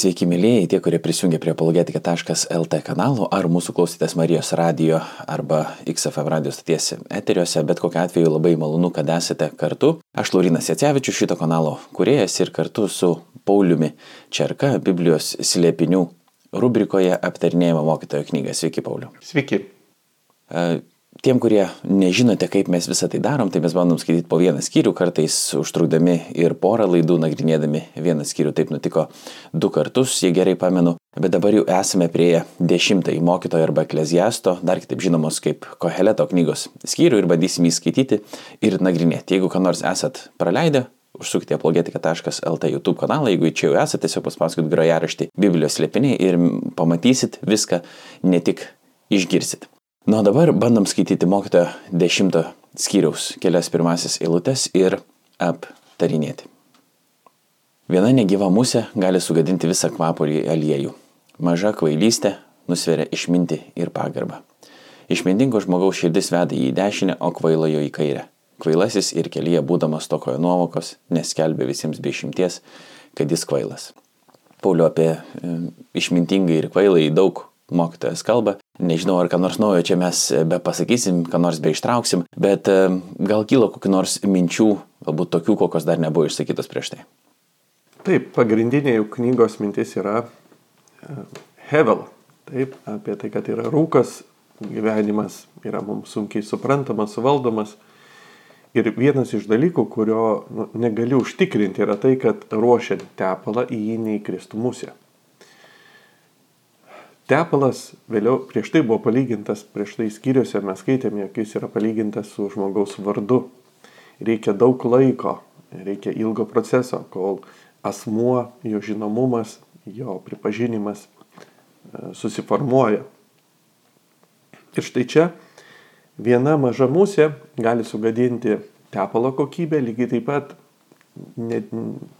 Sveiki, mėlyjei, tie, kurie prisijungia prie apologetika.lt kanalų, ar mūsų klausytės Marijos radio arba XFM radio stoties eteriuose, bet kokiu atveju labai malonu, kad esate kartu. Aš Laurinas Jacevičius, šito kanalo kuriejas ir kartu su Pauliumi Čerka, Biblijos slėpinių rubrikoje aptarnėjama mokytojo knyga. Sveiki, Pauliu. Sveiki. Tiem, kurie nežinote, kaip mes visą tai darom, tai mes bandom skaityti po vieną skyrių, kartais užtrukdami ir porą laidų, nagrinėdami vieną skyrių. Taip nutiko du kartus, jei gerai pamenu. Bet dabar jau esame prie dešimtąjį mokytojo arba ekleziasto, dar kitaip žinomos kaip Koheleto knygos skyrių ir bandysim jį skaityti ir nagrinėti. Jeigu ką nors esat praleidę, užsukite apologetika.lt YouTube kanalą, jeigu čia jau esate, tiesiog paspauskit grojaraštį Biblijos slėpiniai ir pamatysit viską, ne tik išgirsit. Nu, dabar bandom skaityti mokytojo dešimto skyriaus kelias pirmasis eilutes ir aptarinėti. Viena negyva musė gali sugadinti visą kvapolį aliejų. Maža kvailystė nusveria išminti ir pagarbą. Išmintingo žmogaus širdis veda į dešinę, o kvailojo į kairę. Kvailasis ir kelyje būdamas tokojo nuovokos neskelbė visiems be išimties, kad jis kvailas. Pauliu apie e, išmintingai ir kvailai daug mokytojas kalba. Nežinau, ar ką nors naujo čia mes be pasakysim, ką nors be ištrauksim, bet e, gal kilo kokiu nors minčių, galbūt tokių, kokios dar nebuvo išsakytos prieš tai. Taip, pagrindinė jų knygos mintis yra e, Hevel. Taip, apie tai, kad yra rūkas, gyvenimas yra mums sunkiai suprantamas, suvaldomas. Ir vienas iš dalykų, kurio nu, negali užtikrinti, yra tai, kad ruošiant tepalą į jį neįkristų musė. Tepalas vėliau prieš tai buvo palygintas, prieš tai skyriuose mes skaitėme, jog jis yra palygintas su žmogaus vardu. Reikia daug laiko, reikia ilgo proceso, kol asmuo, jo žinomumas, jo pripažinimas e, susiformuoja. Ir štai čia viena maža musė gali sugadinti tepalo kokybę, lygiai taip pat net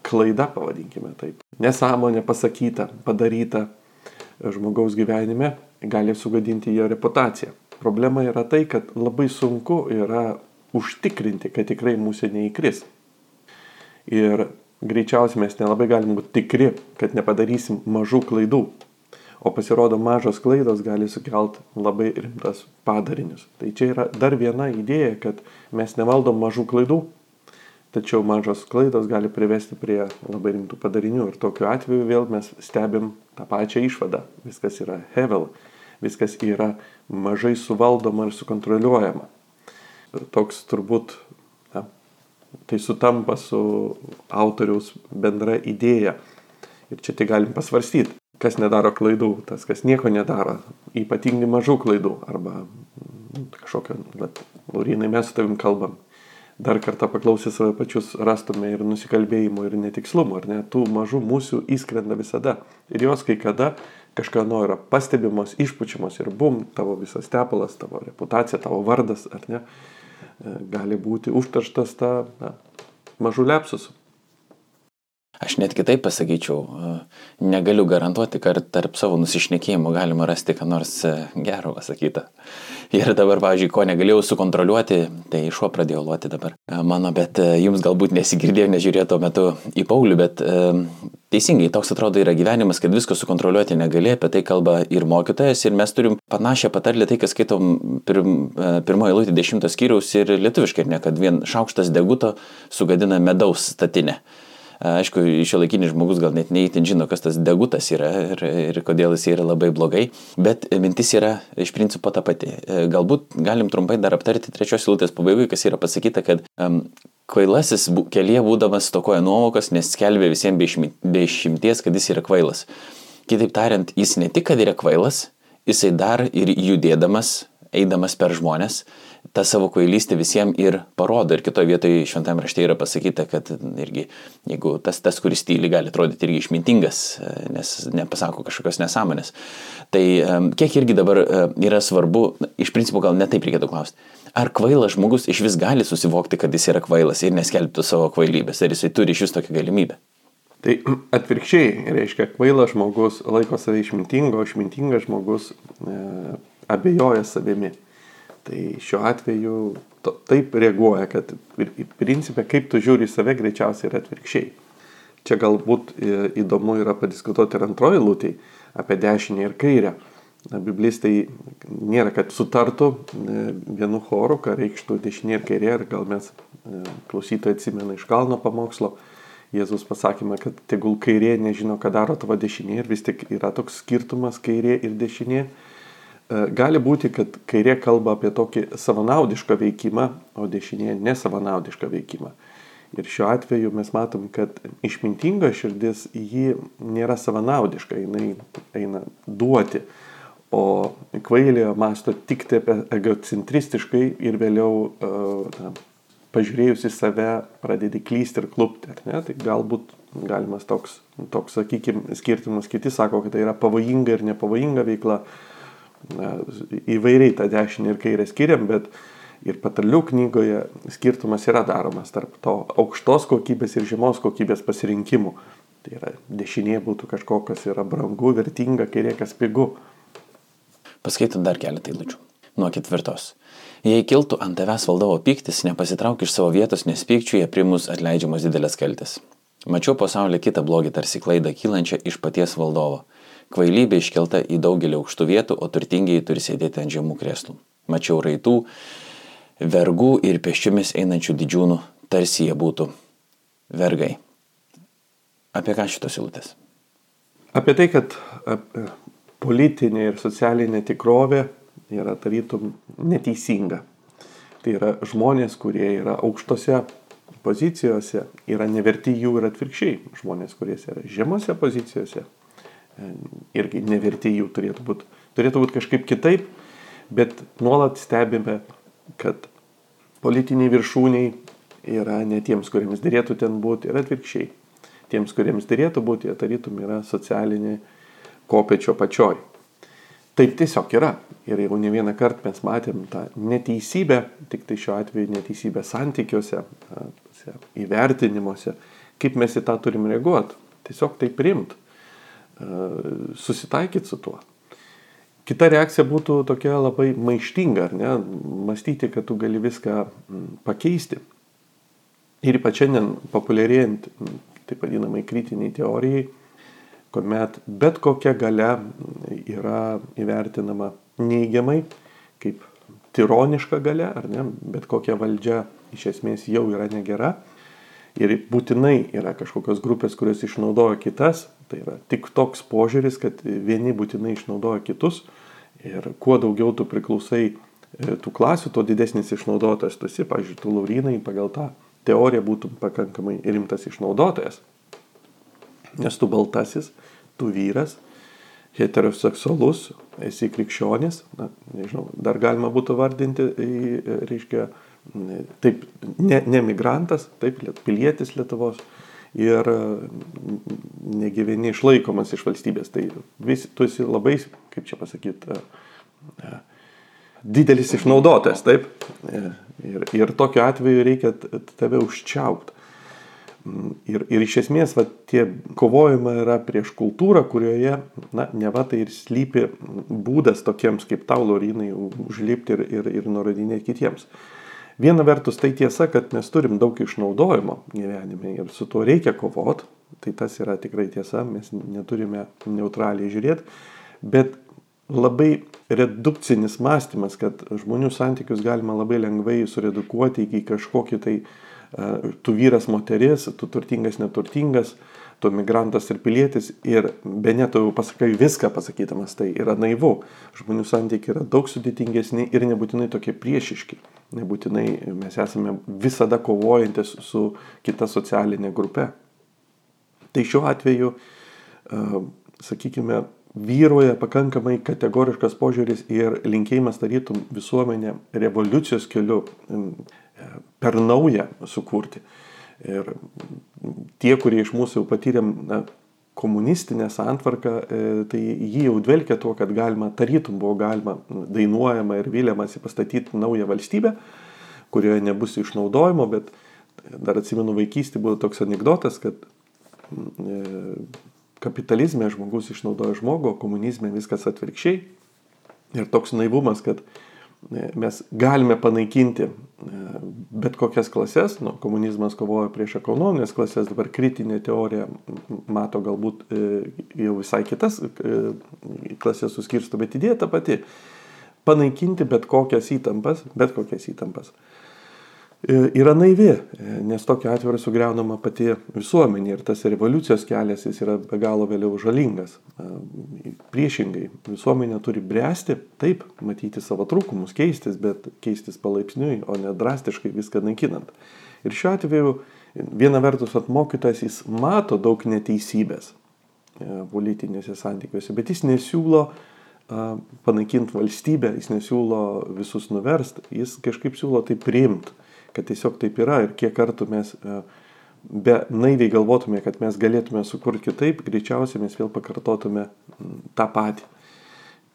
klaida, pavadinkime taip. Nesąmonė pasakyta, padaryta žmogaus gyvenime gali sugadinti jo reputaciją. Problema yra tai, kad labai sunku yra užtikrinti, kad tikrai mūsų neįkris. Ir greičiausiai mes nelabai galim būti tikri, kad nepadarysim mažų klaidų. O pasirodo, mažos klaidos gali sukelt labai rimtas padarinius. Tai čia yra dar viena idėja, kad mes nevaldom mažų klaidų, Tačiau mažos klaidos gali privesti prie labai rimtų padarinių ir tokiu atveju vėl mes stebim tą pačią išvadą. Viskas yra hevel, viskas yra mažai suvaldoma ir sukontroliuojama. Toks turbūt, na, tai sutampa su autoriaus bendra idėja. Ir čia tik galim pasvarstyti, kas nedaro klaidų, tas, kas nieko nedaro, ypatingai mažų klaidų arba kažkokio, bet, Laurinai, mes su tavim kalbam dar kartą paklausę save pačius rastume ir nusikalbėjimų, ir netikslumų, ar ne? Tų mažų mūsų įskrenda visada. Ir jos kai kada kažkieno yra pastebimos, išpučiamos ir bum, tavo visas tepalas, tavo reputacija, tavo vardas, ar ne, e, gali būti užtarštas tą na, mažų lepsusų. Aš net kitaip pasakyčiau, e, negaliu garantuoti, kad tarp savo nusišnekėjimų galima rasti ką nors e, gero pasakytą. Ir dabar, pavyzdžiui, ko negalėjau sukontroliuoti, tai šuo pradėjo luoti dabar e, mano, bet jums galbūt nesigirdėjo, nežiūrėjau tuo metu į Paulių, bet teisingai, toks atrodo yra gyvenimas, kad visko sukontroliuoti negali, apie tai kalba ir mokytojas, ir mes turim panašią patarlę tai, kas skaitom pirm, pirmoje lūtį dešimtos skyriaus ir lietuviškai, ne, kad vien šaukštas deguto sugadina medaus statinę. Aišku, šio laikinis žmogus gal net neįtin žino, kas tas degutas yra ir, ir kodėl jis yra labai blogai, bet mintis yra iš principo ta pati. Galbūt galim trumpai dar aptarti trečios eilutės pabaigoje, kas yra pasakyta, kad um, kvailasis kelyje būdamas tokoja nuovokas, nes skelbė visiems be išimties, kad jis yra kvailas. Kitaip tariant, jis ne tik, kad yra kvailas, jisai dar ir judėdamas, eidamas per žmonės, tą savo kvailystę visiems ir parodo. Ir kitoje vietoje šventame rašte yra pasakyta, kad irgi, jeigu tas, tas kuris tyli, gali atrodyti irgi išmintingas, nes nepasako kažkokios nesąmonės. Tai kiek irgi dabar yra svarbu, iš principo gal netaip reikėtų klausti. Ar kvailas žmogus iš vis gali susivokti, kad jis yra kvailas ir neskelbti savo kvailybės? Ar jisai turi iš vis tokią galimybę? Tai atvirkščiai, reiškia, kvailas žmogus laiko save išmintingo, išmintingas žmogus e, abejoja savimi. Tai šiuo atveju to, taip reaguoja, kad principė, kaip tu žiūri į save, greičiausiai yra atvirkščiai. Čia galbūt įdomu yra padiskutuoti ir antroji lūtė apie dešinę ir kairę. Biblistai nėra, kad sutartų e, vienu choru, ką reikštų dešinė ir kairė, ir gal mes e, klausytojai atsimena iš kalno pamokslo, Jėzus pasakymą, kad tegul kairė nežino, ką daro tavo dešinė ir vis tik yra toks skirtumas kairė ir dešinė. E, gali būti, kad kairė kalba apie tokį savanaudišką veikimą, o dešinė nesavanaudišką veikimą. Ir šiuo atveju mes matom, kad išmintinga širdis ji nėra savanaudiška, jinai eina duoti, o kvailė masto tik tai apie egocentristiškai ir vėliau na, pažiūrėjus į save pradedi klysti ir klupti. Tai galbūt galimas toks, toks sakykime, skirtumas. Kiti sako, kad tai yra pavojinga ir nepavojinga veikla. Na, įvairiai tą dešinę ir kairę skiriam, bet ir patarlių knygoje skirtumas yra daromas tarp to aukštos kokybės ir žemos kokybės pasirinkimų. Tai yra dešinė būtų kažko, kas yra brangu, vertinga, kairė kas pigu. Paskaitant dar keletą eilučių. Nuo ketvirtos. Jei kiltų ant tavęs valdovo piktis, nepasitrauk iš savo vietos, nes pykčiuje primus atleidžiamos didelės kaltis. Mačiau pasaulyje kitą blogį tarsi klaidą kylančią iš paties valdovo. Kvailybė iškelta į daugelį aukštų vietų, o turtingiai turi sėdėti ant žemų krėslų. Mačiau raitų, vergų ir peščiomis einančių didžiūnų, tarsi jie būtų vergai. Apie ką šitos eilutės? Apie tai, kad politinė ir socialinė tikrovė yra tarytum neteisinga. Tai yra žmonės, kurie yra aukštose pozicijose, yra neverti jų ir atvirkščiai. Žmonės, kurie yra žemose pozicijose, irgi neverti jų turėtų būti. Turėtų būti kažkaip kitaip, bet nuolat stebime, kad politiniai viršūniai yra ne tiems, kuriems dėrėtų ten būti, ir atvirkščiai. Tiems, kuriems dėrėtų būti, jie tarytum yra socialinė kopečio pačioj. Taip tiesiog yra. Ir jau ne vieną kartą mes matėm tą neteisybę, tik tai šiuo atveju neteisybę santykiuose, įvertinimuose, kaip mes į tą turim reaguoti. Tiesiog tai primt, susitaikyti su tuo. Kita reakcija būtų tokia labai maištinga, ar ne? Mąstyti, kad tu gali viską pakeisti. Ir ypač šiandien populiarėjant, taip vadinamai kritiniai teorijai, kuomet bet kokia gale yra įvertinama neigiamai, kaip tironiška gale, ar ne, bet kokia valdžia iš esmės jau yra negera. Ir būtinai yra kažkokios grupės, kurios išnaudoja kitas, tai yra tik toks požiūris, kad vieni būtinai išnaudoja kitus. Ir kuo daugiau tu priklausai e, tų klasių, tuo didesnis išnaudotojas tu esi, pavyzdžiui, tu laurinai pagal tą teoriją būtum pakankamai rimtas išnaudotojas. Nes tu baltasis, tu vyras, heteroseksualus, esi krikščionis, na, nežinau, dar galima būtų vardinti, reiškia, taip, ne, ne migrantas, taip, pilietis Lietuvos ir negyveni išlaikomas iš valstybės. Tai vis, tu esi labai, kaip čia pasakyti, didelis išnaudotojas, taip. Ir, ir tokiu atveju reikia tave užčiaupti. Ir, ir iš esmės va, tie kovojama yra prieš kultūrą, kurioje, na, ne va tai ir slypi būdas tokiems kaip tau, Lorinai, užlipti ir, ir, ir nurodinėti kitiems. Viena vertus tai tiesa, kad mes turim daug išnaudojimo gyvenime ir su tuo reikia kovoti, tai tas yra tikrai tiesa, mes neturime neutraliai žiūrėti, bet labai redukcinis mąstymas, kad žmonių santykius galima labai lengvai suredukuoti iki kažkokį tai uh, tu vyras, moteris, tu turtingas, neturtingas, tu migrantas ir pilietis ir be net tu pasakai viską pasakydamas, tai yra naivu. Žmonių santykiai yra daug sudėtingesni ir nebūtinai tokie priešiški. Nebūtinai mes esame visada kovojantis su kita socialinė grupe. Tai šiuo atveju, sakykime, vyroja pakankamai kategoriškas požiūris ir linkėjimas tarytum visuomenę revoliucijos keliu per naują sukurti. Ir tie, kurie iš mūsų jau patyrėm na, komunistinę santvarką, e, tai jį jau dvelkia tuo, kad galima, tarytum buvo galima dainuojama ir vyliamasi pastatyti naują valstybę, kurioje nebus išnaudojimo, bet dar atsimenu vaikystį buvo toks anegdotas, kad e, kapitalizme žmogus išnaudoja žmogų, komunizme viskas atvirkščiai. Ir toks naivumas, kad mes galime panaikinti bet kokias klases, nu, komunizmas kovojo prieš ekonominės klases, dabar kritinė teorija mato galbūt jau visai kitas klasės suskirsto, bet idėja ta pati panaikinti bet kokias įtampas, bet kokias įtampas. E, yra naivi, e, nes tokiu atveju sugriaunama pati visuomenė ir tas revoliucijos kelias jis yra be galo vėliau žalingas. E, priešingai, visuomenė turi bręsti, taip, matyti savo trūkumus, keistis, bet keistis palaipsniui, o ne drastiškai viską naikinant. Ir šiuo atveju viena vertus atmokytas jis mato daug neteisybės politinėse santykiuose, bet jis nesiūlo panaikinti valstybę, jis nesiūlo visus nuverst, jis kažkaip siūlo tai priimti, kad tiesiog taip yra ir kiek kartų mes be naiviai galvotume, kad mes galėtume sukurti kitaip, greičiausiai mes vėl pakartotume tą patį.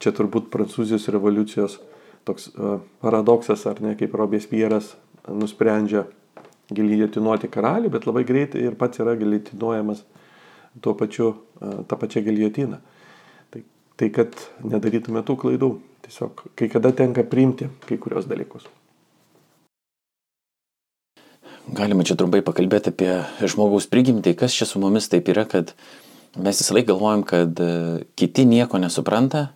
Čia turbūt Prancūzijos revoliucijos toks paradoksas, ar ne, kaip Robespieras nusprendžia giljotinuoti karalių, bet labai greitai ir pats yra giljotinuojamas tuo pačiu, tą pačią giljotiną tai kad nedarytume tų klaidų. Tiesiog kai kada tenka priimti kai kurios dalykus. Galima čia trumpai pakalbėti apie žmogaus prigimtį, kas čia su mumis taip yra, kad mes visą laiką galvojam, kad e, kiti nieko nesupranta,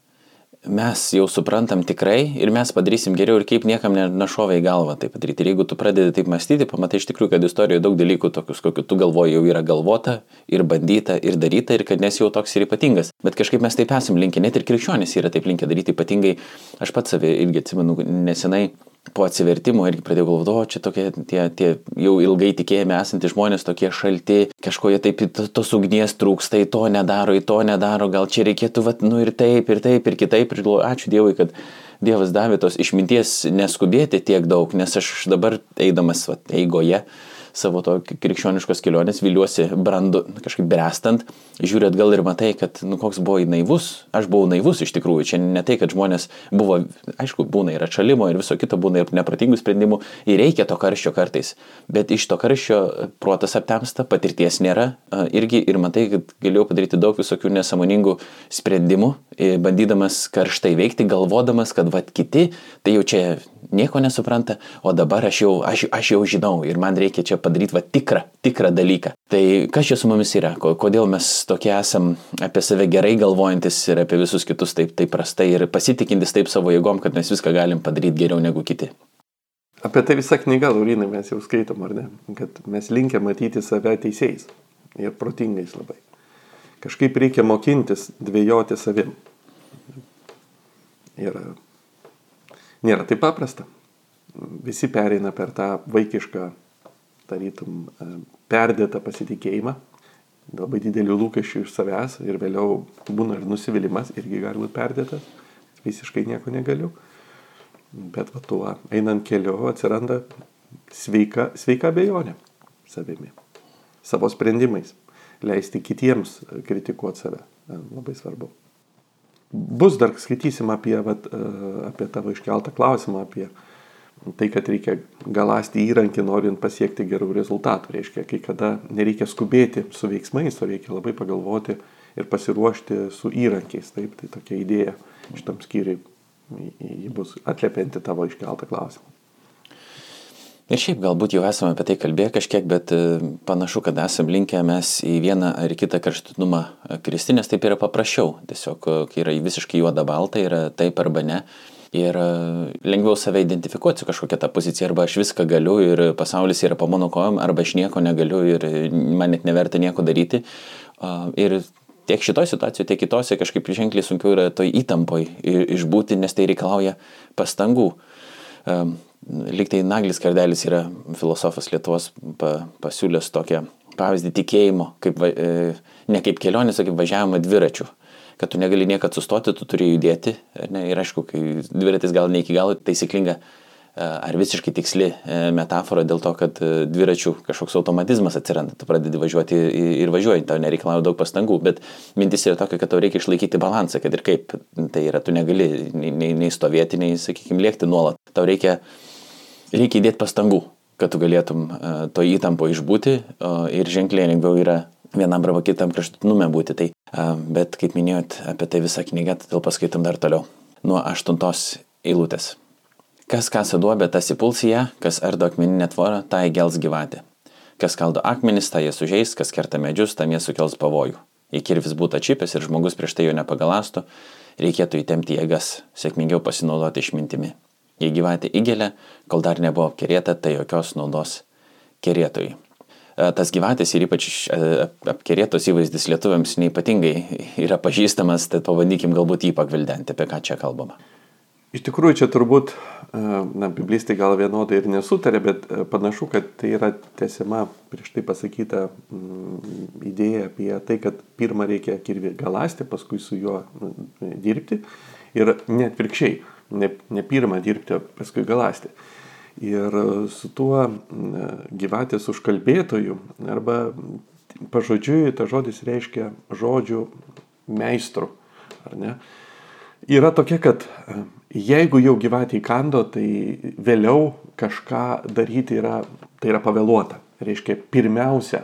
mes jau suprantam tikrai ir mes padarysim geriau ir kaip niekam nešovė į galvą tai padaryti. Ir jeigu tu pradedi taip mąstyti, pamatai iš tikrųjų, kad istorijoje daug dalykų tokius, kokiu tu galvoji, jau yra galvota ir bandyta ir daryta ir kad nes jau toks ir ypatingas. Bet kažkaip mes taip esam linkę, net ir krikščionys yra taip linkę daryti ypatingai. Aš pats save irgi atsimenu nesenai po atsivertimo irgi pradėjau galvoti, o čia tokie tie, tie jau ilgai tikėjami esantys žmonės, tokie šalti, kažko jie taip tos ugnies trūksta, į to nedaro, į to nedaro, gal čia reikėtų, vat, nu ir taip, ir taip, ir kitaip, ir galvoju, ačiū Dievui, kad Dievas davė tos išminties neskubėti tiek daug, nes aš dabar eidamas vat, eigoje, savo to krikščioniškos kelionės, viliuosi brandu, kažkaip brestant, žiūri atgal ir matai, kad, nu, koks buvo naivus, aš buvau naivus iš tikrųjų, čia ne tai, kad žmonės buvo, aišku, būna ir atšalimo ir viso kito, būna ir nepratingų sprendimų, ir reikia to karščio kartais, bet iš to karščio protas aptemsta, patirties nėra, irgi ir matai, kad galėjau padaryti daug visokių nesąmoningų sprendimų, bandydamas karštai veikti, galvodamas, kad vad kiti, tai jau čia nieko nesupranta, o dabar aš jau, aš, aš jau žinau ir man reikia čia padaryti va tikrą, tikrą dalyką. Tai kas čia su mumis yra, kodėl mes tokie esam apie save gerai galvojantis ir apie visus kitus taip, taip prastai ir pasitikintis taip savo jėgom, kad mes viską galim padaryti geriau negu kiti. Apie tai visą knygą, Laurinai, mes jau skaitom, ar ne? Kad mes linkę matyti save teisėjais ir protingais labai. Kažkaip reikia mokintis dvėjoti savim. Ir nėra taip paprasta. Visi pereina per tą vaikišką tarytum e, perdėtą pasitikėjimą, labai didelių lūkesčių iš savęs ir vėliau būna ir nusivylimas, irgi gali būti perdėtas, visiškai nieko negaliu. Bet va tuo einant keliu atsiranda sveika, sveika bejonė savimi, savo sprendimais, leisti kitiems kritikuoti save. E, labai svarbu. Bus dar skaitysim apie, vat, e, apie tavo iškeltą klausimą, apie uh, tai, kad reikia galasti įrankį norint pasiekti gerų rezultatų. Reiškia, kai kada nereikia skubėti su veiksmais, o reikia labai pagalvoti ir pasiruošti su įrankiais. Taip, tai tokia idėja šitam skyriui, ji bus atliepianti tavo iškeltą klausimą. Ir šiaip galbūt jau esame apie tai kalbėję kažkiek, bet e, panašu, kad esame linkę mes į vieną ar kitą kraštutinumą kristi, nes taip yra paprasčiau. Tiesiog, e, kai yra visiškai juoda balta, yra taip arba ne ir e, lengviau save identifikuoti su kažkokia ta pozicija, arba aš viską galiu ir pasaulis yra po mano kojom, arba aš nieko negaliu ir man net neverta nieko daryti. Ir tiek šitoje situacijoje, tiek kitose kažkaip ženkliai sunkiau yra toj įtampoj išbūti, nes tai reikalauja pastangų. Liktai Naglis Kardelis yra filosofas Lietuvos pasiūlęs tokią pavyzdį tikėjimo, kaip, e, ne kaip kelionės, o kaip važiavimo dviračių kad tu negali niekad sustoti, tu turi judėti. Ne, ir aišku, kai dviratis gal ne iki galo taisyklinga e, ar visiškai tiksli e, metafora dėl to, kad e, dviračių kažkoks automatizmas atsiranda, tu pradedi važiuoti ir važiuoji, tau nereikalauja daug pastangų, bet mintis yra tokia, kad tau reikia išlaikyti balansą, kad ir kaip tai yra, tu negali nei, nei, stovėti, nei, sakykime, lėkti nuolat. Tau reikia, reikia įdėti pastangų, kad tu galėtum to įtampo išbūti ir ženkliai lengviau yra vienam arba kitam kraštutinume būti. Tai, bet kaip minėjot apie tai visą knygą, todėl paskaitom dar toliau. Nuo aštuntos eilutės. Kas kasa duobę, tas įpuls ją, kas ardo akmeninę tvorą, tai gels gyvatė. Kas kaldo akmenis, tai jie sužeis, kas kerta medžius, tam jie sukels pavojų. Jei kirvis būtų atšipęs ir žmogus prieš tai jo nepagalastų, reikėtų įtemti jėgas, sėkmingiau pasinaudoti išmintimi. Jei gyvatė įgelė, kol dar nebuvo apkerėta, tai jokios naudos kerėtojai. E, tas gyvatės ir ypač e, apkerėtos įvaizdis lietuviams neipatingai yra pažįstamas, tad pabandykim galbūt jį pagvildenti, apie ką čia kalbama. Iš tikrųjų, čia turbūt, e, na, biblistai gal vienodai ir nesutarė, bet panašu, kad tai yra tiesima prieš tai pasakyta mm, idėja apie tai, kad pirmą reikia kirvi galasti, paskui su juo mm, dirbti ir net virkščiai, ne, ne pirmą dirbti, paskui galasti. Ir su tuo mm, gyvatės užkalbėtoju arba pažodžiui, ta žodis reiškia žodžių meistrų, ar ne? Yra tokia, kad Jeigu jau gyvatė įkando, tai vėliau kažką daryti yra, tai yra pavėluota. Reiškia, pirmiausia,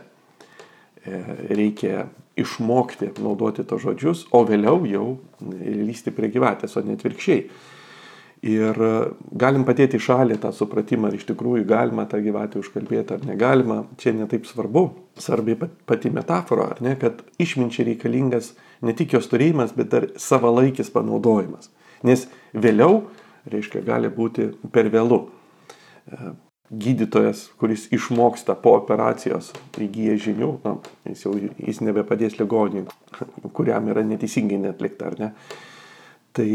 e, reikia išmokti naudoti tos žodžius, o vėliau jau lysti prie gyvatės, o net virkščiai. Ir e, galim padėti į šalį tą supratimą, ar iš tikrųjų galima tą gyvatę užkalbėti ar negalima. Čia netaip svarbu. Svarbi pati metafora, ar ne, kad išminčiai reikalingas ne tik jos turėjimas, bet dar savalaikis panaudojimas. Nes vėliau, reiškia, gali būti per vėlų. E, gydytojas, kuris išmoksta po operacijos, įgyja žinių, na, jis jau jis nebepadės ligoniui, kuriam yra neteisingai netlikta, ar ne. Tai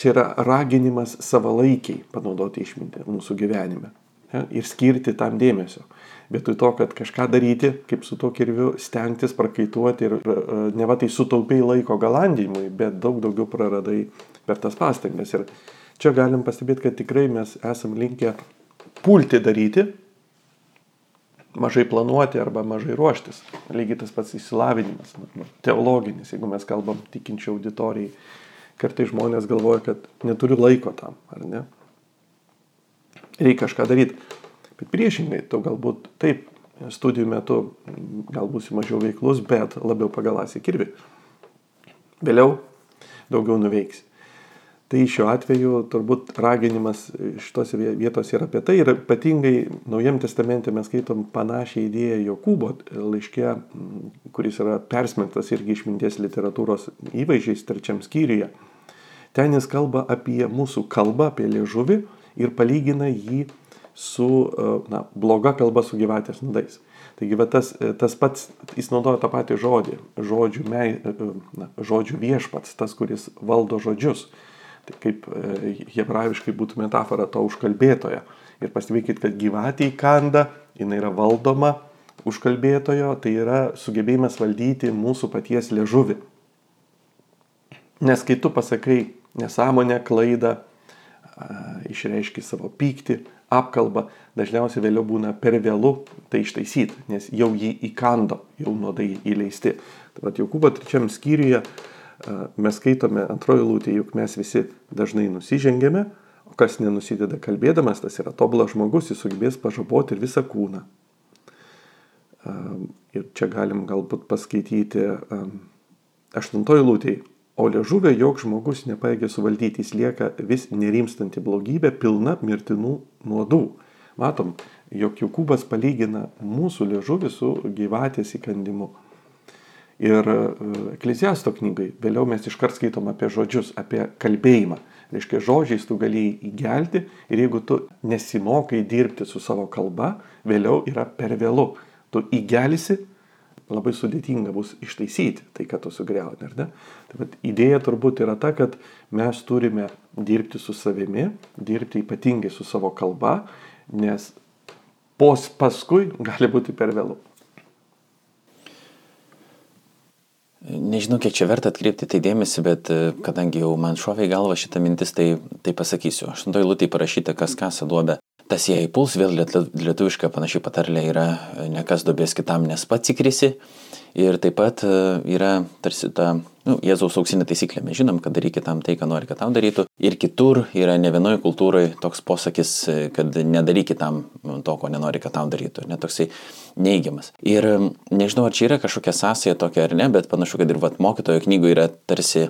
čia yra raginimas savalaikiai panaudoti išmintį mūsų gyvenime ja, ir skirti tam dėmesio. Vietoj to, kad kažką daryti, kaip su to kirviu, stengtis prakaituoti ir e, ne va tai sutaupiai laiko galandymui, bet daug daugiau praradai per tas pastangas. Ir čia galim pastebėti, kad tikrai mes esam linkę pulti daryti, mažai planuoti arba mažai ruoštis. Lygiai tas pats įsilavinimas, teologinis, jeigu mes kalbam tikinčių auditorijai. Kartai žmonės galvoja, kad neturiu laiko tam, ar ne? Reikia kažką daryti. Bet priešingai, tu galbūt taip, studijų metu galbūt mažiau veiklus, bet labiau pagalasi kirvi. Vėliau daugiau nuveiksi. Tai šiuo atveju turbūt raginimas šitos vietos yra apie tai ir ypatingai Naujam testamente mes skaitom panašią idėją Jokūbo laiške, kuris yra persmelktas irgi išminties literatūros įvaizdžiais trečiam skyriuje. Ten jis kalba apie mūsų kalbą, apie liežuvį ir palygina jį su na, bloga kalba su gyvatės nudais. Taigi va, tas, tas pats, jis naudoja tą patį žodį, žodžių, mei, na, žodžių viešpats, tas, kuris valdo žodžius. Tai kaip e, hebrajiškai būtų metafora to užkalbėtojo. Ir pastebėkit, kad gyvatė įkanda, jinai yra valdoma užkalbėtojo, tai yra sugebėjimas valdyti mūsų paties liežuvį. Nes kai tu pasakai nesąmonę, klaidą, išreiški savo pyktį, apkalbą, dažniausiai vėliau būna per vėlų tai ištaisyti, nes jau jį įkando, jau nuodai įleisti. Tai vad Jokūbo trečiam skyriuje mes skaitome antroji lūtė, juk mes visi dažnai nusižengėme, o kas nenusideda kalbėdamas, tas yra tobulas žmogus, jis sugebės pažaboti ir visą kūną. Ir čia galim galbūt paskaityti aštuntoji lūtė, o liežuvė jog žmogus nepaėgė suvaldyti, jis lieka vis nerimstanti blogybė, pilna mirtinų nuodų. Matom, jog Jokūbas palygina mūsų liežuvį su gyvatės įkandimu. Ir e, Ekleziasto knygai vėliau mes iškart skaitom apie žodžius, apie kalbėjimą. Reiškia, žodžiais tu galėjai įgelti ir jeigu tu nesimokai dirbti su savo kalba, vėliau yra per vėlu. Tu įgelisi, labai sudėtinga bus ištaisyti tai, ką tu sugriauni, ar ne? Tai bet idėja turbūt yra ta, kad mes turime dirbti su savimi, dirbti ypatingai su savo kalba, nes pos paskui gali būti per vėlu. Nežinau, kiek čia verta atkreipti tai dėmesį, bet e, kadangi jau man šovė į galvą šitą mintis, tai, tai pasakysiu. Aštuntoji lūtė parašyta, kas kasa duobę. Tas jei puls, vėl lietuviška panašiai patarlė yra, e, nekas duobės kitam, nes pats įkrisi. Ir taip pat e, yra tarsi ta nu, Jėzaus auksinė taisyklė. Mes žinom, kad daryk kitam tai, ką nori, kad tam darytų. Ir kitur yra ne vienoje kultūroje toks posakis, kad nedaryk kitam to, ko nenori, kad tam darytų. Netoksai neigiamas. Ir nežinau, ar čia yra kažkokia sąsaja tokia ar ne, bet panašu, kad ir vat, mokytojo knygoje yra tarsi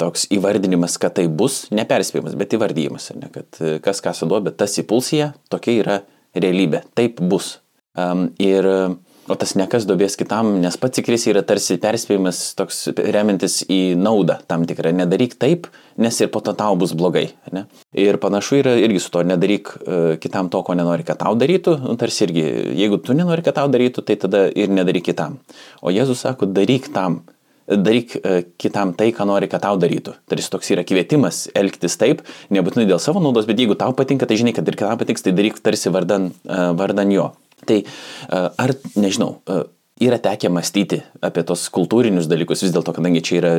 toks įvardinimas, kad tai bus, neperspėjimas, bet įvardyjimas, ne, kad e, kas ką suduoda, tas įpulsija, tokia yra realybė, taip bus. Um, ir O tas nekas dobės kitam, nes pats įkris yra tarsi perspėjimas toks remintis į naudą tam tikrą. Nedaryk taip, nes ir po to tau bus blogai. Ne? Ir panašu yra irgi su to, nedaryk uh, kitam to, ko nenori, kad tau darytų. Nu, tarsi irgi, jeigu tu nenori, kad tau darytų, tai tada ir nedaryk kitam. O Jėzus sako, daryk tam, daryk uh, kitam tai, ką nori, kad tau darytų. Tarsi toks yra kvietimas elgtis taip, nebūtinai dėl savo naudos, bet jeigu tau patinka, tai žinai, kad ir kitam patiks, tai daryk tarsi vardan, uh, vardan jo. Tai ar, nežinau, yra tekę mąstyti apie tos kultūrinius dalykus, vis dėlto, kadangi čia yra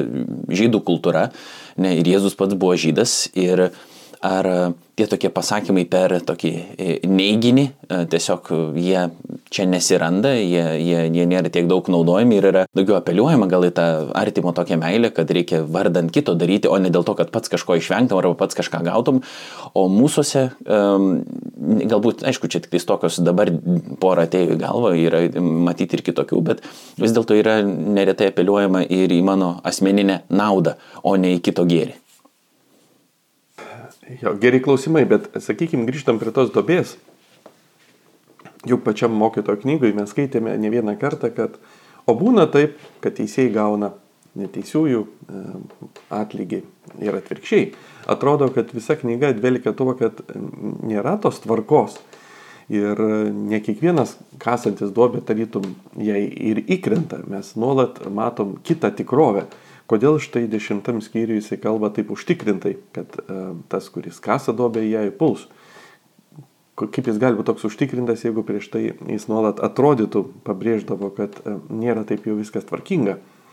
žydų kultūra, ne, ir Jėzus pats buvo žydas, ir ar tie tokie pasakymai per tokį e, neiginį, e, tiesiog jie čia nesiranda, jie, jie, jie nėra tiek daug naudojami ir yra daugiau apeliuojama gal į tą artimo tokią meilę, kad reikia vardant kito daryti, o ne dėl to, kad pats kažko išvengtum arba pats kažką gautum. O mūsųse, galbūt, aišku, čia tik tais tokios dabar porą atėjo į galvą, yra matyti ir kitokių, bet vis dėlto yra neretai apeliuojama ir į mano asmeninę naudą, o ne į kito gėrį. Jo, geri klausimai, bet sakykime, grįžtam prie tos dobės. Juk pačiam mokytojo knygoje mes skaitėme ne vieną kartą, kad o būna taip, kad teisėjai gauna neteisiųjų e, atlygį ir atvirkščiai. Atrodo, kad visa knyga dvelkia tuo, kad nėra tos tvarkos. Ir ne kiekvienas kasantis duobė tarytum jai ir įkrenta. Mes nuolat matom kitą tikrovę. Kodėl štai dešimtam skyriui jisai kalba taip užtikrintai, kad uh, tas, kuris kasa dobę, ją įpuls. Kaip jis gali būti toks užtikrintas, jeigu prieš tai jis nuolat atrodytų, pabrėždavo, kad uh, nėra taip jau viskas tvarkinga uh,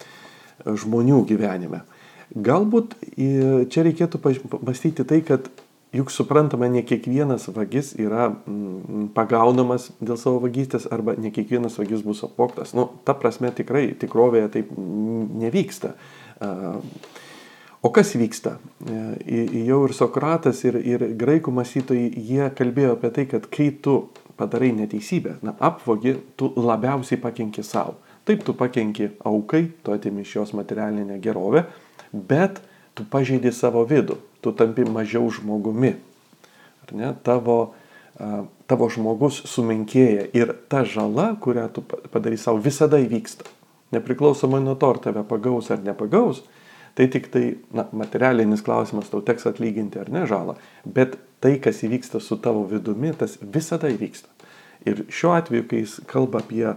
žmonių gyvenime. Galbūt čia reikėtų mąstyti tai, kad juk suprantama, ne kiekvienas vagis yra mm, pagaunamas dėl savo vagystės arba ne kiekvienas vagis bus apvoktas. Nu, ta prasme tikrai tikrovėje taip nevyksta. O kas vyksta? E, jau ir Sokratas, ir, ir graikų mąstytojai, jie kalbėjo apie tai, kad kai tu padarai neteisybę, na, apvogi, tu labiausiai pakenki savo. Taip, tu pakenki aukai, tu atimi iš jos materialinę gerovę, bet tu pažeidi savo vidų, tu tampi mažiau žmogumi. Ar ne? Tavo, tavo žmogus sumenkėja ir ta žala, kurią tu padarai savo, visada įvyksta nepriklausomai nuo to, ar tave pagaus ar nepagaus, tai tik tai na, materialinis klausimas, tau teks atlyginti ar ne žalą, bet tai, kas įvyksta su tavo vidumi, tas visada įvyksta. Ir šiuo atveju, kai jis kalba apie a,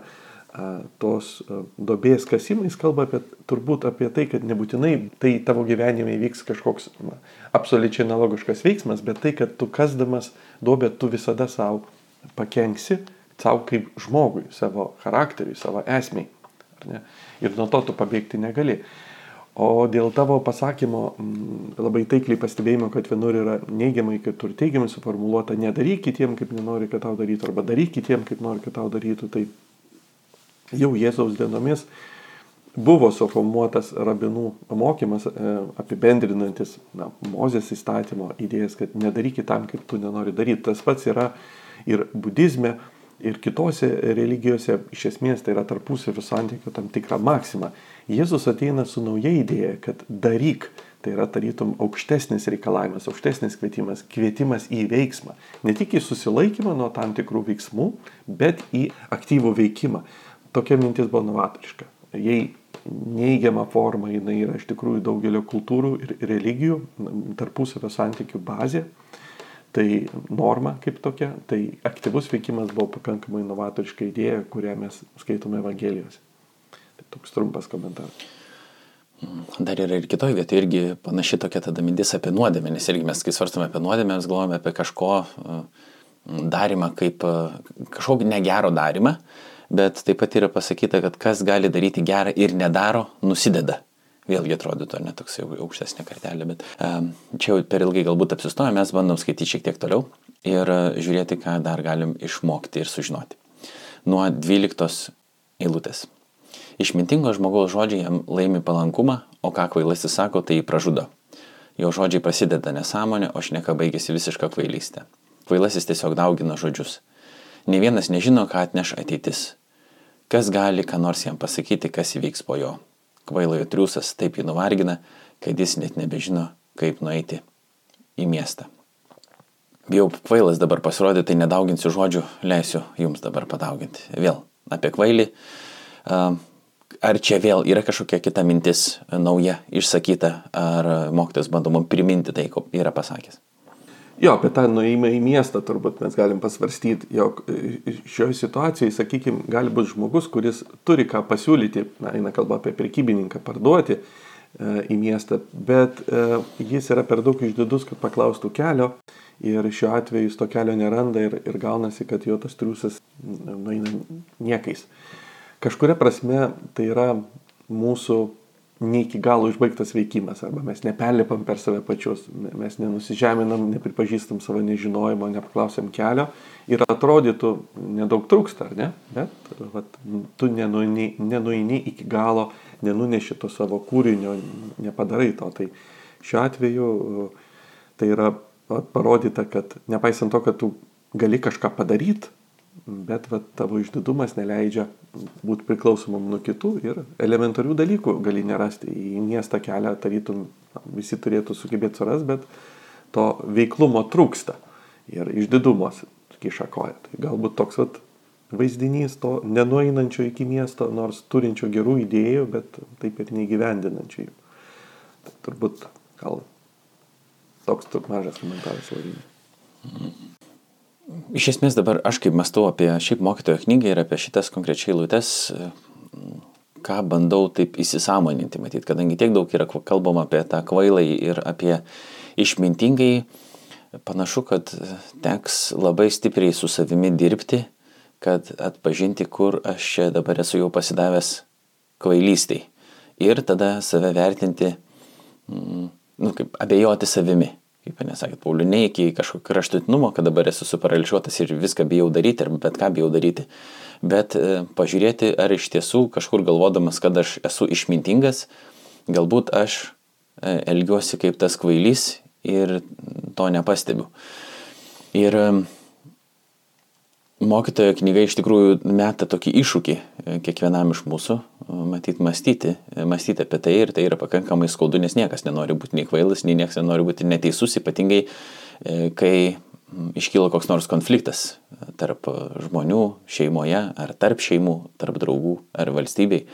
tos dobės kasimą, jis kalba apie, turbūt apie tai, kad nebūtinai tai tavo gyvenime įvyks kažkoks na, absoliučiai analogiškas veiksmas, bet tai, kad tu kasdamas dobę, tu visada savo pakenksi, savo kaip žmogui, savo charakteriui, savo esmiai. Ir nuo to tu pabėgti negali. O dėl tavo pasakymo m, labai taikliai pastebėjimo, kad vienur yra neigiamai, kitur teigiamai suformuoluota, nedaryk kitiem, kaip nenori, kad tau darytų, arba daryk kitiem, kaip nori, kad tau darytų, tai jau Jėzaus dienomis buvo suformuotas rabinų mokymas e, apibendrinantis na, Mozės įstatymo idėjas, kad nedaryk kitam, kaip tu nenori daryti. Tas pats yra ir budizme, ir kitose religijose iš esmės tai yra tarpusavio santykių tam tikra maksima. Jėzus ateina su nauja idėja, kad daryk, tai yra tarytum aukštesnis reikalavimas, aukštesnis kvietimas, kvietimas į veiksmą. Ne tik į susilaikymą nuo tam tikrų veiksmų, bet į aktyvų veikimą. Tokia mintis buvo novatoriška. Jei neigiama forma jinai yra iš tikrųjų daugelio kultūrų ir religijų tarpusavio santykių bazė, Tai norma kaip tokia, tai aktyvus veikimas buvo pakankamai inovatoriška idėja, kurią mes skaitome Evangelijose. Tai toks trumpas komentaras. Dar yra ir kitoje vietoje irgi panaši tokia tada mintis apie nuodėmę, nes irgi mes, kai svarstame apie nuodėmę, mes galvojame apie kažko darimą kaip kažkokį negero darimą, bet taip pat yra pasakyta, kad kas gali daryti gerą ir nedaro, nusideda vėlgi atrodytų ne toks jau aukštesnė kartelė, bet um, čia jau per ilgai galbūt apsistoja, mes bandom skaityti šiek tiek toliau ir uh, žiūrėti, ką dar galim išmokti ir sužinoti. Nuo 12 eilutės. Išmintingo žmogaus žodžiai jam laimi palankumą, o ką kvailasis sako, tai jį pražudo. Jo žodžiai prasideda nesąmonė, o šneka baigėsi visišką kvailystę. Kvailasis tiesiog daugina žodžius. Ne vienas nežino, ką atneš ateitis. Kas gali ką nors jam pasakyti, kas įvyks po jo kvailojo triusas taip jį nuvargina, kad jis net nebežino, kaip nueiti į miestą. Bijau kvailas dabar pasirodė, tai nedauginsiu žodžių, leisiu jums dabar padauginti. Vėl apie kvailį. Ar čia vėl yra kažkokia kita mintis nauja, išsakyta, ar mokytas bandoma priminti tai, ko yra pasakęs? Jo, apie tą nuėjimą į miestą turbūt mes galim pasvarstyti, jog šioje situacijoje, sakykime, gali būti žmogus, kuris turi ką pasiūlyti, na, eina kalba apie prekybininką, parduoti e, į miestą, bet e, jis yra per daug išdidus, kad paklaustų kelio ir šiuo atveju jis to kelio neranda ir, ir gaunasi, kad jo tas triusas nueina niekais. Kažkuria prasme tai yra mūsų ne iki galo išbaigtas veikimas, arba mes neperlipam per save pačius, mes nenusižeminam, nepripažįstam savo nežinojimo, nepaklausiam kelio ir atrodytų nedaug trūksta, ar ne? Bet vat, tu nenuini, nenuini iki galo, nenuneši to savo kūrinio, nepadarai to. Tai šiuo atveju tai yra parodyta, kad nepaisant to, kad tu gali kažką padaryti, bet va, tavo išdidumas neleidžia būti priklausomam nuo kitų ir elementarių dalykų gali nerasti. Į miestą kelią tarytum visi turėtų sugebėti surasti, bet to veiklumo trūksta ir išdidumos kiša koja. Tai galbūt toks vat, vaizdinys to nenueinančio iki miesto, nors turinčio gerų idėjų, bet taip ir neįgyvendinančio jų. Tai turbūt gal Toks tu mažas komentaras vadinasi. Iš esmės dabar aš kaip mąstau apie šiaip mokytojo knygą ir apie šitas konkrečiai lūtes, ką bandau taip įsisamoninti, matyt, kadangi tiek daug yra kalbama apie tą kvailai ir apie išmintingai, panašu, kad teks labai stipriai su savimi dirbti, kad atpažinti, kur aš čia dabar esu jau pasidavęs kvailystiai. Ir tada save vertinti, mm, nu, kaip abejoti savimi. Kaip nesakėt, Pauliu, ne iki kažkokio kraštutinumo, kad dabar esu suparališuotas ir viską bijau daryti, ar bet ką bijau daryti, bet e, pažiūrėti, ar iš tiesų kažkur galvodamas, kad aš esu išmintingas, galbūt aš e, elgiuosi kaip tas kvailys ir to nepastebiu. Ir e, mokytojo knyga iš tikrųjų meta tokį iššūkį e, kiekvienam iš mūsų, e, matyt, mąstyti, e, mąstyti apie tai ir tai yra pakankamai skaudu, nes niekas nenori būti nei kvailas, nei niekas nenori būti neteisus, ypatingai kai iškyla koks nors konfliktas tarp žmonių šeimoje, ar tarp šeimų, tarp draugų, ar valstybei.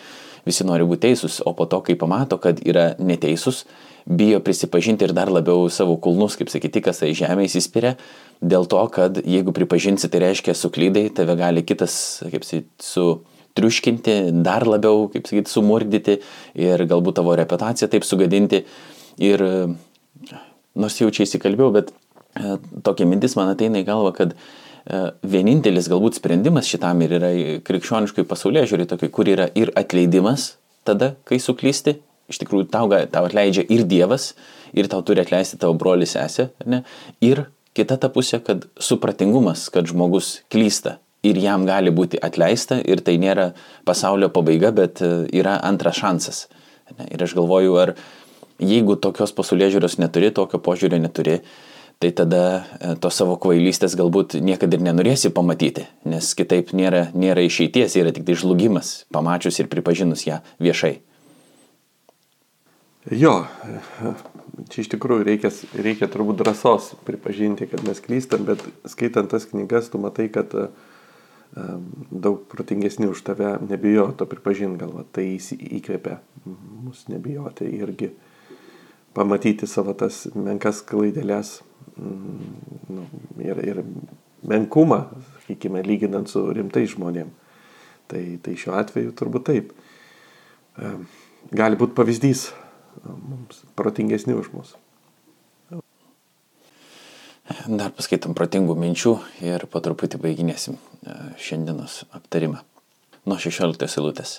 Visi nori būti teisūs, o po to, kai pamato, kad yra neteisus, bijo prisipažinti ir dar labiau savo kulnus, kaip sakyti, kas į žemę įsispiria, dėl to, kad jeigu pripažinsi, tai reiškia suklydai, tave gali kitas, kaip sakyti, su triuškinti, dar labiau, kaip sakyti, sumurdyti ir galbūt tavo reputaciją taip sugadinti. Ir nors jau čia įsikalbėjau, bet e, tokia mintis man ateina į galvą, kad vienintelis galbūt sprendimas šitam ir yra krikščioniškai pasaulyje žiūri, kur yra ir atleidimas tada, kai suklysti, iš tikrųjų tau, tau atleidžia ir Dievas, ir tau turi atleisti tavo broli sesė, ne? ir kita ta pusė, kad supratingumas, kad žmogus klysta ir jam gali būti atleista ir tai nėra pasaulio pabaiga, bet e, yra antras šansas. Ir aš galvoju, ar jeigu tokios pasaulio žiūros neturi, tokio požiūrio neturi, tai tada e, to savo kvailystės galbūt niekada ir nenorėsi pamatyti, nes kitaip nėra, nėra išeities, yra tik tai žlugimas, pamačius ir pripažinus ją viešai. Jo, čia iš tikrųjų reikia, reikia turbūt drąsos pripažinti, kad mes klystam, bet skaitant tas knygas, tu matai, kad um, daug protingesni už tave nebijo to pripažinti, gal va, tai įkvėpia mus nebijoti irgi pamatyti savo tas menkas klaidelės nu, ir, ir menkumą, sakykime, lyginant su rimtais žmonėm. Tai, tai šiuo atveju turbūt taip. Gali būti pavyzdys mums protingesni už mus. Dar paskaitom protingų minčių ir po truputį baiginėsim e, šiandienos aptarimą. Nuo 16 eilutės.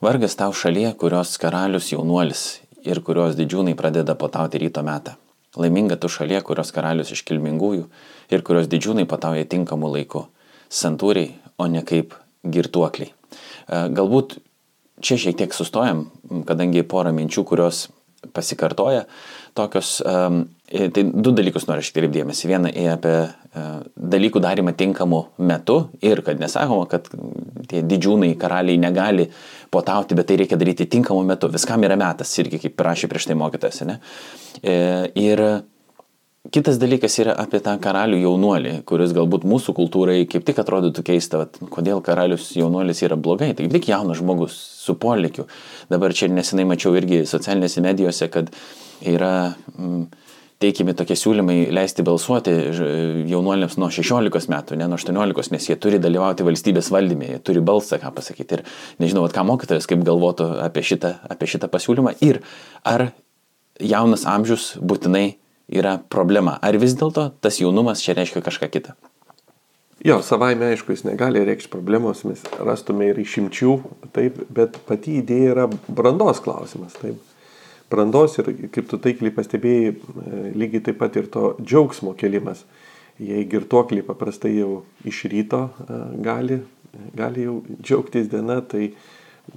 Vargas tau šalyje, kurios karalius jaunuolis ir kurios didžiūnai pradeda patauti ryto metą. Laiminga tu šalyje, kurios karalius iš kilmingųjų ir kurios didžiūnai patauja tinkamu laiku. Santūriai, o ne kaip girtuokliai. E, galbūt čia šiek tiek sustojam, kadangi porą minčių, kurios pasikartoja, tokios, um, tai du dalykus noriu šiek tiek dėmesį. Vieną apie dalykų darimą tinkamu metu ir kad nesakoma, kad tie didžiūnai, karaliai negali potauti, bet tai reikia daryti tinkamu metu. Viskam yra metas, irgi kaip rašė prieš tai mokytas. Ne? E, ir Kitas dalykas yra apie tą karalių jaunuolį, kuris galbūt mūsų kultūrai kaip tik atrodytų keista, vat, kodėl karalius jaunuolis yra blogai. Tai tik jaunas žmogus su polikiu. Dabar čia nesenai mačiau irgi socialinėse medijose, kad yra mm, teikiami tokie siūlymai leisti balsuoti jaunuoliams nuo 16 metų, ne nuo 18, nes jie turi dalyvauti valstybės valdyme, jie turi balsą, ką pasakyti. Ir nežinau, ką mokytojas kaip galvotų apie šitą, apie šitą pasiūlymą. Ir ar jaunas amžius būtinai yra problema. Ar vis dėlto tas jaunumas čia reiškia kažką kitą? Jo, savaime aišku, jis negali reikšti problemos, mes rastume ir išimčių, taip, bet pati idėja yra brandos klausimas, taip. Brandos ir, kaip tu taikliai pastebėjai, e, lygiai taip pat ir to džiaugsmo kelimas. Jei girtuokliai paprastai jau iš ryto e, gali, gali jau džiaugtis diena, tai,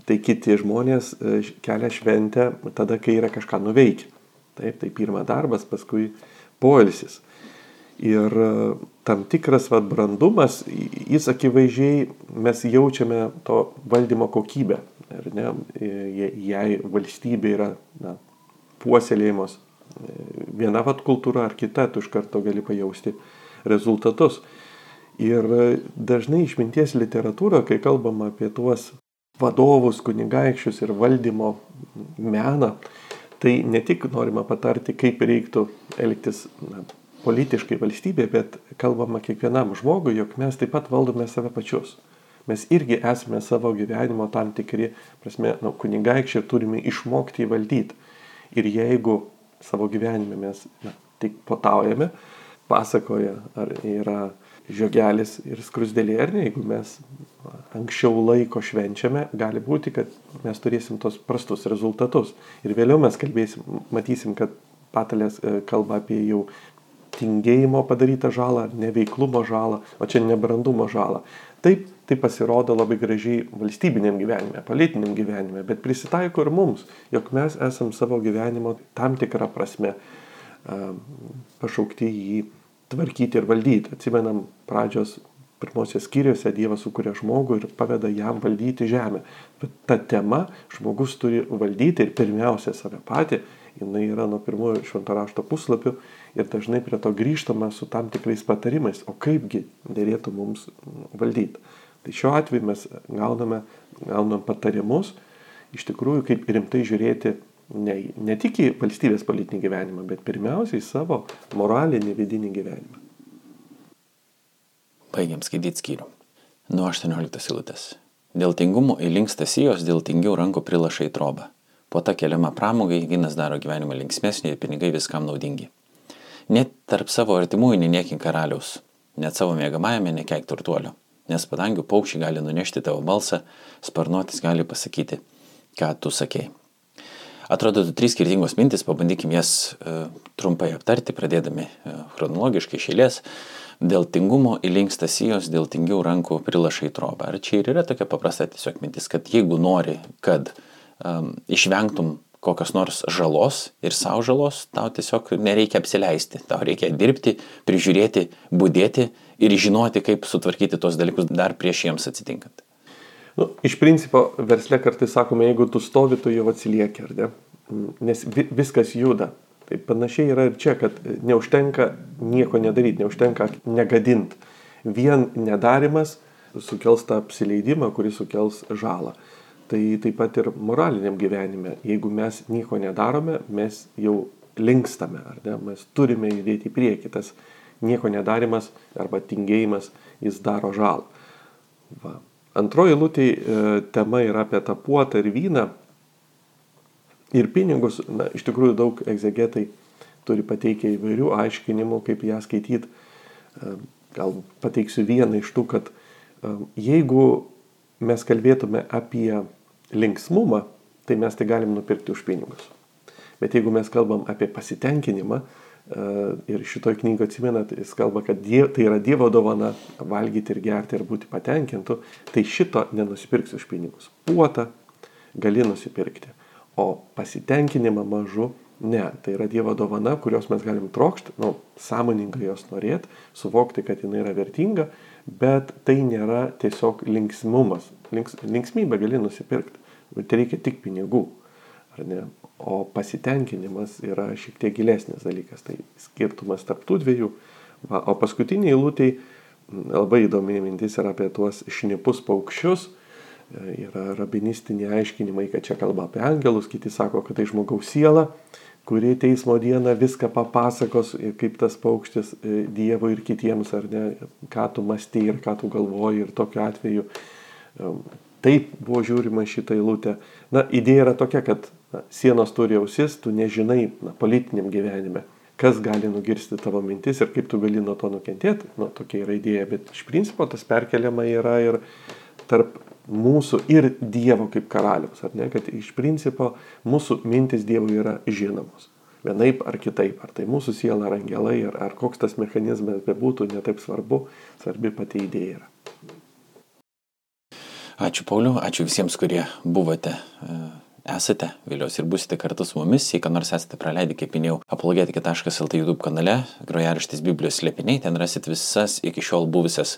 tai kiti žmonės e, kelia šventę tada, kai yra kažką nuveikę. Taip, tai pirma darbas, paskui poilsis. Ir tam tikras vad brandumas, jis akivaizdžiai mes jaučiame to valdymo kokybę. Ir ne, e, jei valstybė yra na, puoselėjimos e, viena vad kultūra ar kita, tu iš karto gali pajausti rezultatus. Ir dažnai išminties literatūra, kai kalbam apie tuos vadovus, kunigaikščius ir valdymo meną, Tai ne tik norima patarti, kaip reiktų elgtis na, politiškai valstybė, bet kalbama kiekvienam žmogui, jog mes taip pat valdome save pačius. Mes irgi esame savo gyvenimo tam tikri, prasme, nu, kunigaikščiai ir turime išmokti įvaldyti. Ir jeigu savo gyvenime mes na, tik potaujame, pasakoja, ar yra žiogelis ir skrusdėlė, ar ne, jeigu mes anksčiau laiko švenčiame, gali būti, kad mes turėsim tos prastus rezultatus. Ir vėliau mes kalbėsim, matysim, kad patalės e, kalba apie jau tingėjimo padarytą žalą, neveiklumo žalą, o čia nebrandumo žalą. Taip, tai pasirodo labai gražiai valstybiniam gyvenime, politiniam gyvenime, bet prisitaiko ir mums, jog mes esam savo gyvenimo tam tikrą prasme pašaukti jį tvarkyti ir valdyti. Atsimenam pradžios pirmosios skyriuose Dievas sukuria žmogų ir paveda jam valdyti žemę. Bet ta tema žmogus turi valdyti ir pirmiausia save patį, jinai yra nuo pirmojo švento rašto puslapių ir dažnai prie to grįžtama su tam tikrais patarimais, o kaipgi dėlėtų mums valdyti. Tai šiuo atveju mes gauname, gauname patarimus, iš tikrųjų kaip rimtai žiūrėti ne, ne tik į valstybės politinį gyvenimą, bet pirmiausiai į savo moralinį vidinį gyvenimą. Baigiam skaityti skyrių. Nuo 18 eilutės. Dėl tingumo įlinksta sijos, dėl tingių rankų prilaša į trobą. Po tą keliamą pramogai vynas daro gyvenimą linksmesnį ir pinigai viskam naudingi. Net tarp savo artimųjų neniekink karaliaus, net savo mėgamajame nekeik turtuolio, nes padangių paukščiai gali nunešti tavo balsą, sparnuotis gali pasakyti, ką tu sakėjai. Atrodo, trys skirtingos mintis, pabandykim jas e, trumpai aptarti, pradėdami e, chronologiškai šėlės. Dėl tingumo įlinksta sijos, dėl tingių rankų prilašai trobą. Ar čia ir yra tokia paprasta tiesiog mintis, kad jeigu nori, kad um, išvengtum kokios nors žalos ir savo žalos, tau tiesiog nereikia apsileisti. Tau reikia dirbti, prižiūrėti, būdėti ir žinoti, kaip sutvarkyti tos dalykus dar prieš jiems atsitinkant. Nu, iš principo, versle kartais sakome, jeigu tu stovi, tu jau atsilieki, ar ne? Nes vi, viskas juda. Tai panašiai yra ir čia, kad neužtenka nieko nedaryti, neužtenka negadinti. Vien nedarimas sukels tą apsileidimą, kuris sukels žalą. Tai taip pat ir moraliniam gyvenime. Jeigu mes nieko nedarome, mes jau linkstame, ar ne? Mes turime judėti į priekį. Tas nieko nedarimas arba tingėjimas, jis daro žalą. Va. Antroji lūtė e, tema yra apie tą puotą ir vyną. Ir pinigus, na, iš tikrųjų daug egzegetai turi pateikę įvairių aiškinimų, kaip ją skaityti. E, gal pateiksiu vieną iš tų, kad e, jeigu mes kalbėtume apie linksmumą, tai mes tai galim nupirkti už pinigus. Bet jeigu mes kalbam apie pasitenkinimą, ir šitoj knygoje atsimenat, jis kalba, kad diev, tai yra Dievo dovana valgyti ir gerti ir būti patenkintų, tai šito nenusipirksi už pinigus. Puotą gali nusipirkti, o pasitenkinimą mažu ne. Tai yra Dievo dovana, kurios mes galim trokšti, nu, sąmoningai jos norėti, suvokti, kad jinai yra vertinga, bet tai nėra tiesiog linksmumas. links, linksmybę gali nusipirkti, bet reikia tik pinigų. O pasitenkinimas yra šiek tiek gilesnis dalykas. Tai skirtumas tarp tų dviejų. Va, o paskutiniai eilutėj labai įdomi mintis yra apie tuos šnipus paukščius. E, yra rabinistiniai aiškinimai, kad čia kalba apie angelus, kiti sako, kad tai žmogaus siela, kuri teismo dieną viską papasakos, kaip tas paukštis e, Dievui ir kitiems, ar ne, ką tu mąstai ir ką tu galvoji ir tokiu atveju. E, taip buvo žiūrima šitą eilutę. Na, idėja yra tokia, kad na, sienos turi ausis, tu nežinai na, politiniam gyvenime, kas gali nugirsti tavo mintis ir kaip tu gali nuo to nukentėti. Nu, tokia yra idėja, bet iš principo tas perkeliama yra ir tarp mūsų ir Dievo kaip karaliaus, ar ne, kad iš principo mūsų mintis Dievui yra žinomos. Vienaip ar kitaip, ar tai mūsų siela ar angelai, ar, ar koks tas mechanizmas bebūtų, netaip svarbu, svarbi pati idėja yra. Ačiū Pauliu, ačiū visiems, kurie buvote esate, vėliaus ir busite kartu su mumis, jei ką nors esate praleidę, kaip minėjau, apologetikė.lt YouTube kanale, grojaraštis Biblijos slėpiniai, ten rasit visas iki šiol buvusias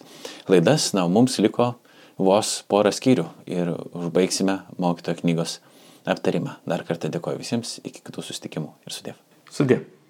laidas, na, mums liko vos porą skyrių ir užbaigsime mokytojo knygos aptarimą. Dar kartą dėkoju visiems, iki kitų susitikimų ir sudėv. Sudėv.